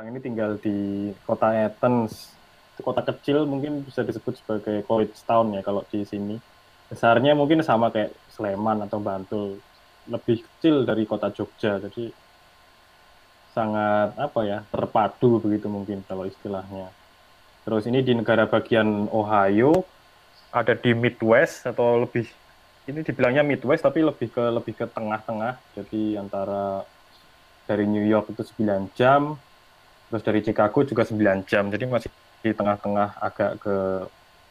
sekarang ini tinggal di kota Athens. Kota kecil mungkin bisa disebut sebagai college town ya kalau di sini. Besarnya mungkin sama kayak Sleman atau Bantul. Lebih kecil dari kota Jogja. Jadi sangat apa ya terpadu begitu mungkin kalau istilahnya. Terus ini di negara bagian Ohio ada di Midwest atau lebih ini dibilangnya Midwest tapi lebih ke lebih ke tengah-tengah. Jadi antara dari New York itu 9 jam, terus dari Chicago juga 9 jam. Jadi masih di tengah-tengah agak ke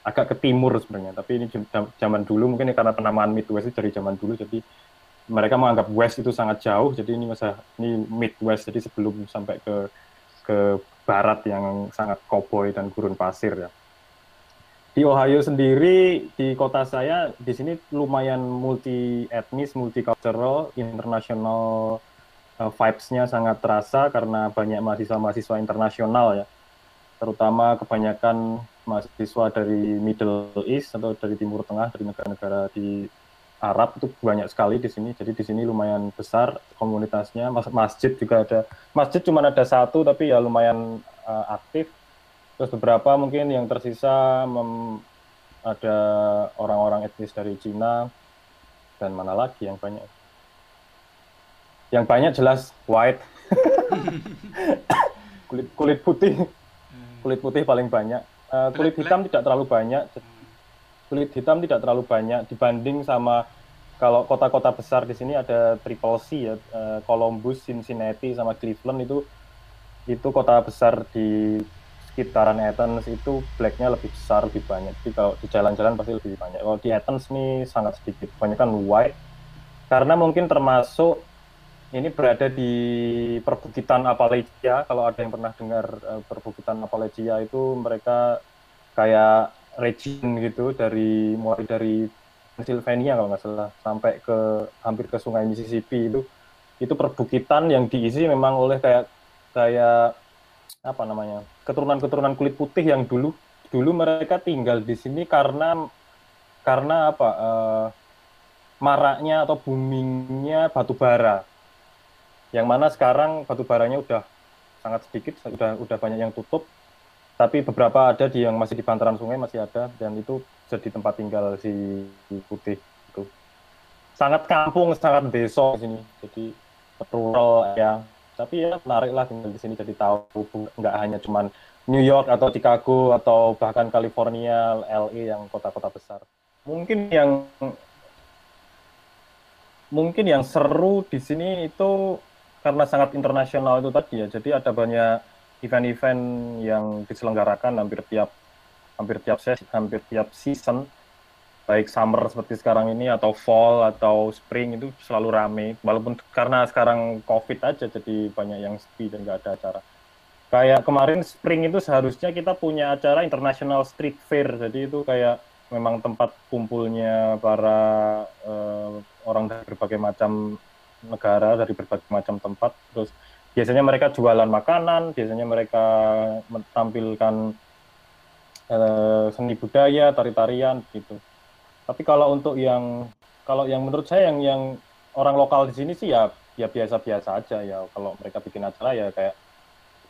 agak ke timur sebenarnya. Tapi ini zaman dulu mungkin karena penamaan Midwest itu dari zaman dulu jadi mereka menganggap West itu sangat jauh. Jadi ini masa ini Midwest jadi sebelum sampai ke ke barat yang sangat koboi dan gurun pasir ya. Di Ohio sendiri di kota saya di sini lumayan multi etnis, multicultural, international uh, vibes-nya sangat terasa karena banyak mahasiswa-mahasiswa internasional ya. Terutama kebanyakan mahasiswa dari Middle East atau dari Timur Tengah, dari negara-negara di Arab itu banyak sekali di sini. Jadi di sini lumayan besar komunitasnya. Mas masjid juga ada. Masjid cuma ada satu tapi ya lumayan uh, aktif. Terus beberapa mungkin yang tersisa mem ada orang-orang etnis dari Cina dan mana lagi yang banyak yang banyak jelas white. Kulit kulit putih. Hmm. kulit putih paling banyak. Uh, kulit hitam tidak terlalu banyak. Kulit hitam tidak terlalu banyak dibanding sama kalau kota-kota besar di sini ada Triple C ya uh, Columbus Cincinnati sama Cleveland itu itu kota besar di sekitaran Athens itu blacknya lebih besar lebih banyak. Jadi kalau di jalan-jalan pasti lebih banyak. Kalau di Athens nih sangat sedikit. Banyak kan white. Karena mungkin termasuk ini berada di perbukitan Appalachia. Kalau ada yang pernah dengar uh, perbukitan Appalachia itu mereka kayak region gitu dari mulai dari Pennsylvania kalau nggak salah sampai ke hampir ke Sungai Mississippi itu itu perbukitan yang diisi memang oleh kayak kayak apa namanya keturunan-keturunan kulit putih yang dulu dulu mereka tinggal di sini karena karena apa uh, maraknya atau boomingnya batu bara yang mana sekarang batu baranya udah sangat sedikit, udah udah banyak yang tutup. Tapi beberapa ada di yang masih di bantaran sungai masih ada dan itu jadi tempat tinggal si putih itu. Sangat kampung, sangat desa di sini. Jadi rural ya. Tapi ya menarik lah tinggal di sini jadi tahu nggak hanya cuman New York atau Chicago atau bahkan California, LA yang kota-kota besar. Mungkin yang mungkin yang seru di sini itu karena sangat internasional itu tadi ya, jadi ada banyak event-event yang diselenggarakan hampir tiap hampir tiap sesi, hampir tiap season, baik summer seperti sekarang ini atau fall atau spring itu selalu rame. Walaupun karena sekarang covid aja jadi banyak yang sepi dan nggak ada acara. Kayak kemarin spring itu seharusnya kita punya acara international street fair, jadi itu kayak memang tempat kumpulnya para uh, orang dari berbagai macam negara dari berbagai macam tempat. Terus biasanya mereka jualan makanan biasanya mereka menampilkan uh, seni budaya tari-tarian gitu. Tapi kalau untuk yang kalau yang menurut saya yang yang orang lokal di sini sih ya ya biasa-biasa aja ya. Kalau mereka bikin acara ya kayak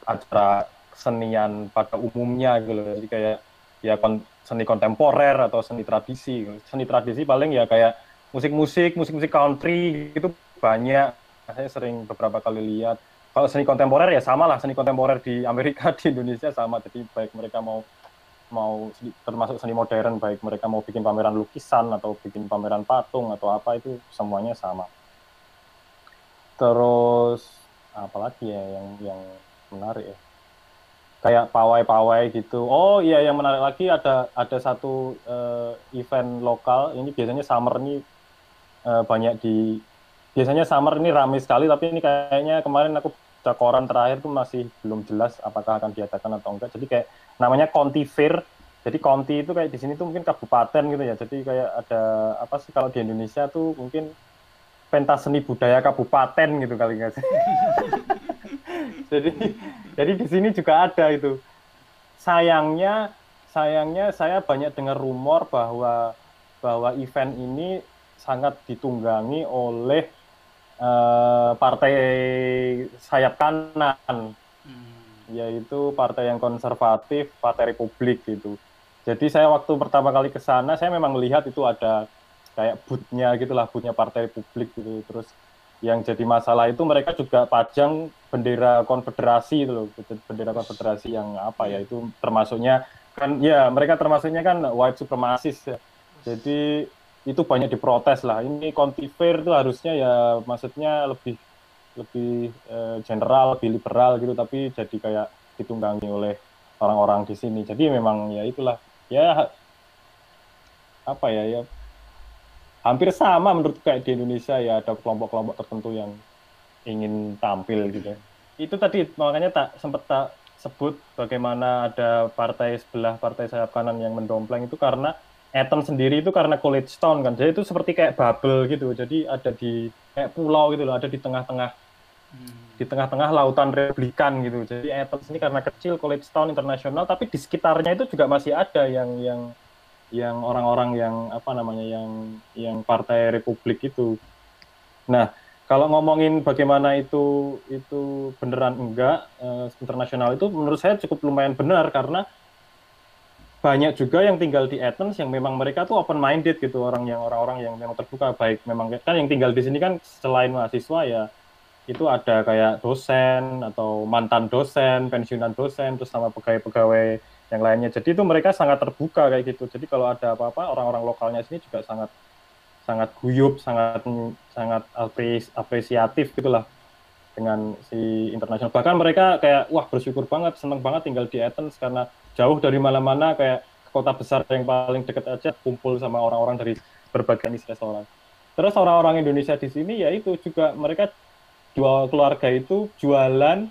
acara kesenian pada umumnya gitu jadi kayak ya kon, seni kontemporer atau seni tradisi. Seni tradisi paling ya kayak musik-musik musik-musik country itu banyak. Saya sering beberapa kali lihat. Kalau seni kontemporer ya sama lah seni kontemporer di Amerika di Indonesia sama. Jadi baik mereka mau mau termasuk seni modern baik mereka mau bikin pameran lukisan atau bikin pameran patung atau apa itu semuanya sama. Terus apalagi ya yang yang menarik ya? Kayak pawai-pawai gitu. Oh iya yang menarik lagi ada ada satu uh, event lokal. Ini biasanya summer ini uh, banyak di biasanya summer ini ramai sekali tapi ini kayaknya kemarin aku baca koran terakhir tuh masih belum jelas apakah akan diadakan atau enggak. Jadi kayak namanya Conti Fair. Jadi Conti itu kayak di sini tuh mungkin kabupaten gitu ya. Jadi kayak ada apa sih kalau di Indonesia tuh mungkin pentas seni budaya kabupaten gitu kali nggak sih jadi jadi di sini juga ada itu. Sayangnya sayangnya saya banyak dengar rumor bahwa bahwa event ini sangat ditunggangi oleh uh, partai sayap kanan. Hmm. yaitu partai yang konservatif, Partai Republik gitu. Jadi saya waktu pertama kali ke sana, saya memang melihat itu ada kayak bootnya gitulah, bootnya Partai Republik gitu. Terus yang jadi masalah itu mereka juga pajang bendera konfederasi itu loh, bendera konfederasi yang apa ya itu termasuknya kan ya mereka termasuknya kan white supremacist ya. Jadi itu banyak diprotes lah. Ini kontifer itu harusnya ya maksudnya lebih lebih eh, general, lebih liberal gitu, tapi jadi kayak ditunggangi oleh orang-orang di sini. Jadi memang ya itulah ya apa ya ya hampir sama menurut kayak di Indonesia ya ada kelompok-kelompok tertentu yang ingin tampil gitu. Itu tadi makanya tak sempat tak sebut bagaimana ada partai sebelah partai sayap kanan yang mendompleng itu karena Athens sendiri itu karena college town kan, jadi itu seperti kayak bubble gitu, jadi ada di kayak pulau gitu loh, ada di tengah-tengah hmm. di tengah-tengah lautan Republikan gitu. Jadi Athens ini karena kecil college town internasional, tapi di sekitarnya itu juga masih ada yang yang yang orang-orang yang apa namanya yang yang partai Republik itu. Nah, kalau ngomongin bagaimana itu itu beneran enggak uh, internasional itu menurut saya cukup lumayan benar karena banyak juga yang tinggal di Athens yang memang mereka tuh open minded gitu orang yang orang-orang yang memang terbuka baik memang kan yang tinggal di sini kan selain mahasiswa ya itu ada kayak dosen atau mantan dosen pensiunan dosen terus sama pegawai-pegawai yang lainnya. Jadi itu mereka sangat terbuka kayak gitu. Jadi kalau ada apa-apa orang-orang lokalnya sini juga sangat sangat guyup sangat sangat apresiatif gitulah dengan si internasional. Bahkan mereka kayak wah bersyukur banget seneng banget tinggal di Athens karena jauh dari mana-mana kayak kota besar yang paling dekat aja kumpul sama orang-orang dari berbagai jenis restoran. Terus orang-orang Indonesia di sini ya itu juga mereka dua keluarga itu jualan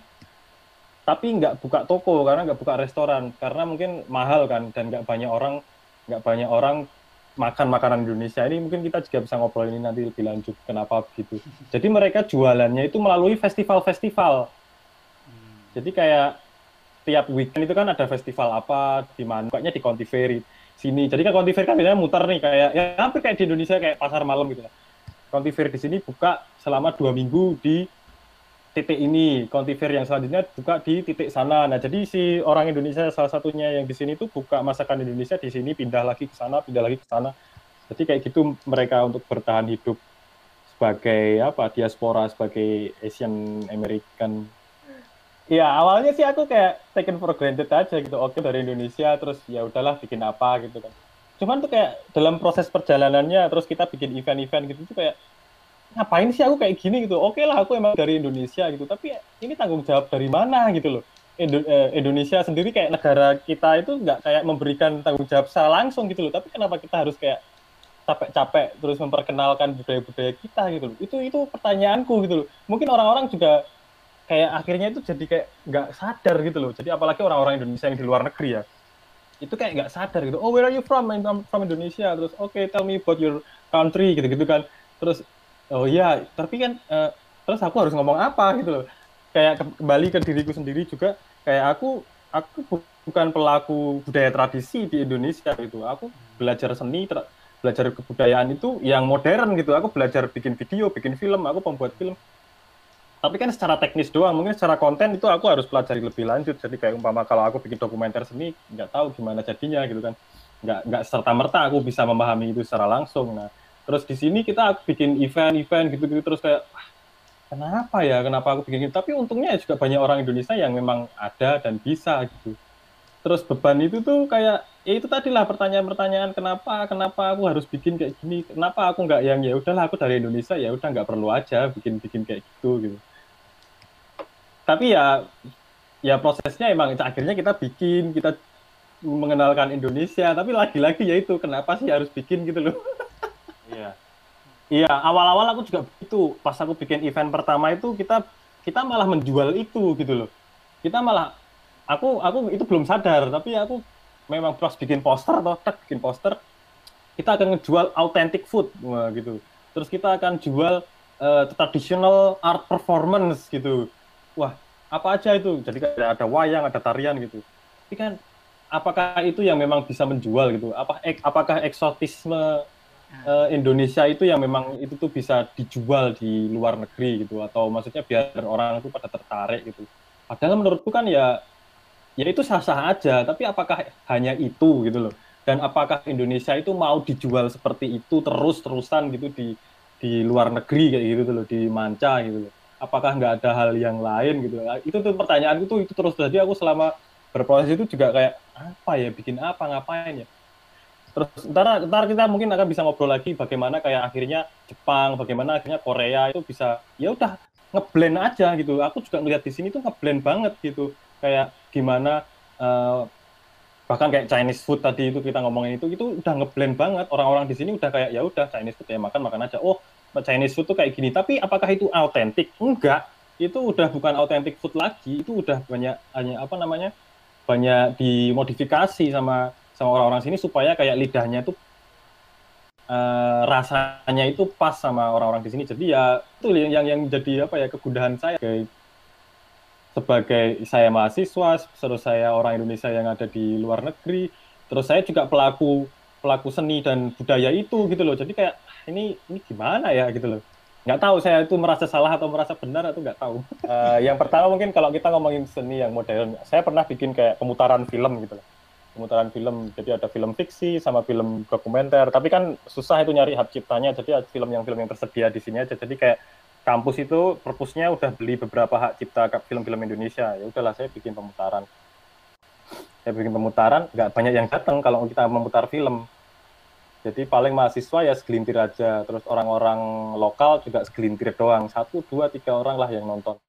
tapi nggak buka toko karena nggak buka restoran karena mungkin mahal kan dan nggak banyak orang nggak banyak orang makan makanan Indonesia ini mungkin kita juga bisa ngobrol ini nanti lebih lanjut kenapa begitu. Jadi mereka jualannya itu melalui festival-festival. Hmm. Jadi kayak tiap weekend itu kan ada festival apa di mana pokoknya di Contiveri sini. Jadi kan Contiveri kan biasanya muter nih kayak ya hampir kayak di Indonesia kayak pasar malam gitu ya. Contiveri di sini buka selama dua minggu di titik ini. Contiveri yang selanjutnya buka di titik sana. Nah jadi si orang Indonesia salah satunya yang di sini tuh buka masakan Indonesia di sini pindah lagi ke sana pindah lagi ke sana. Jadi kayak gitu mereka untuk bertahan hidup sebagai apa diaspora sebagai Asian American Iya, awalnya sih aku kayak taken for granted aja gitu. Oke dari Indonesia, terus ya udahlah bikin apa gitu kan. Cuman tuh kayak dalam proses perjalanannya, terus kita bikin event-event gitu tuh kayak ngapain sih aku kayak gini gitu. Oke lah, aku emang dari Indonesia gitu. Tapi ini tanggung jawab dari mana gitu loh. Indo eh, Indonesia sendiri kayak negara kita itu nggak kayak memberikan tanggung jawab secara langsung gitu loh. Tapi kenapa kita harus kayak capek-capek terus memperkenalkan budaya-budaya kita gitu loh. Itu itu pertanyaanku gitu loh. Mungkin orang-orang juga kayak akhirnya itu jadi kayak nggak sadar gitu loh. Jadi apalagi orang-orang Indonesia yang di luar negeri ya, itu kayak nggak sadar gitu. Oh where are you from? I'm from Indonesia. Terus oke okay, tell me about your country gitu-gitu kan. Terus oh iya, tapi kan uh, terus aku harus ngomong apa gitu loh. Kayak kembali ke diriku sendiri juga. Kayak aku aku bukan pelaku budaya tradisi di Indonesia gitu. Aku belajar seni, belajar kebudayaan itu yang modern gitu. Aku belajar bikin video, bikin film. Aku pembuat film tapi kan secara teknis doang mungkin secara konten itu aku harus pelajari lebih lanjut. Jadi kayak umpama kalau aku bikin dokumenter seni nggak tahu gimana jadinya gitu kan. Nggak nggak serta merta aku bisa memahami itu secara langsung. Nah terus di sini kita bikin event-event gitu-gitu terus kayak kenapa ya kenapa aku bikin gitu tapi untungnya juga banyak orang Indonesia yang memang ada dan bisa gitu. Terus beban itu tuh kayak ya itu tadi lah pertanyaan-pertanyaan kenapa kenapa aku harus bikin kayak gini? Kenapa aku nggak yang ya udahlah aku dari Indonesia ya udah nggak perlu aja bikin bikin kayak gitu gitu tapi ya ya prosesnya emang akhirnya kita bikin kita mengenalkan Indonesia. Tapi lagi-lagi ya itu kenapa sih harus bikin gitu loh? Iya. Iya awal-awal aku juga begitu. Pas aku bikin event pertama itu kita kita malah menjual itu gitu loh. Kita malah aku aku itu belum sadar. Tapi aku memang pas bikin poster atau tak bikin poster kita akan ngejual authentic food. Wah gitu. Terus kita akan jual uh, traditional art performance gitu wah apa aja itu? Jadi ada wayang ada tarian gitu. Tapi kan apakah itu yang memang bisa menjual gitu? Apa ek, apakah eksotisme uh, Indonesia itu yang memang itu tuh bisa dijual di luar negeri gitu? Atau maksudnya biar orang itu pada tertarik gitu? Padahal menurutku kan ya ya itu sah-sah aja. Tapi apakah hanya itu gitu loh? Dan apakah Indonesia itu mau dijual seperti itu terus-terusan gitu di di luar negeri kayak gitu loh di manca gitu loh apakah nggak ada hal yang lain gitu. Itu tuh pertanyaanku tuh itu terus jadi aku selama berproses itu juga kayak apa ya bikin apa ngapain ya? Terus ntar ntar kita mungkin akan bisa ngobrol lagi bagaimana kayak akhirnya Jepang bagaimana akhirnya Korea itu bisa ya udah ngeblend aja gitu. Aku juga ngeliat di sini tuh ngeblend banget gitu. Kayak gimana uh, bahkan kayak Chinese food tadi itu kita ngomongin itu itu udah ngeblend banget. Orang-orang di sini udah kayak ya udah Chinese food ya makan makan aja. Oh Chinese food tuh kayak gini. Tapi apakah itu autentik enggak. Itu udah bukan authentic food lagi. Itu udah banyak hanya apa namanya banyak dimodifikasi sama sama orang-orang sini supaya kayak lidahnya tuh uh, rasanya itu pas sama orang-orang di sini. Jadi ya itu yang yang, yang jadi apa ya kegundahan saya. Sebagai saya mahasiswa, terus saya orang Indonesia yang ada di luar negeri, terus saya juga pelaku pelaku seni dan budaya itu gitu loh. Jadi kayak ah, ini ini gimana ya gitu loh. Nggak tahu saya itu merasa salah atau merasa benar atau nggak tahu. Uh, yang pertama mungkin kalau kita ngomongin seni yang modern, saya pernah bikin kayak pemutaran film gitu loh. Pemutaran film, jadi ada film fiksi sama film dokumenter. Tapi kan susah itu nyari hak ciptanya, jadi film yang film yang tersedia di sini aja. Jadi kayak kampus itu perpusnya udah beli beberapa hak cipta film-film Indonesia ya udahlah saya bikin pemutaran saya bikin pemutaran nggak banyak yang datang kalau kita memutar film. Jadi paling mahasiswa ya segelintir aja. Terus orang-orang lokal juga segelintir doang. Satu dua tiga orang lah yang nonton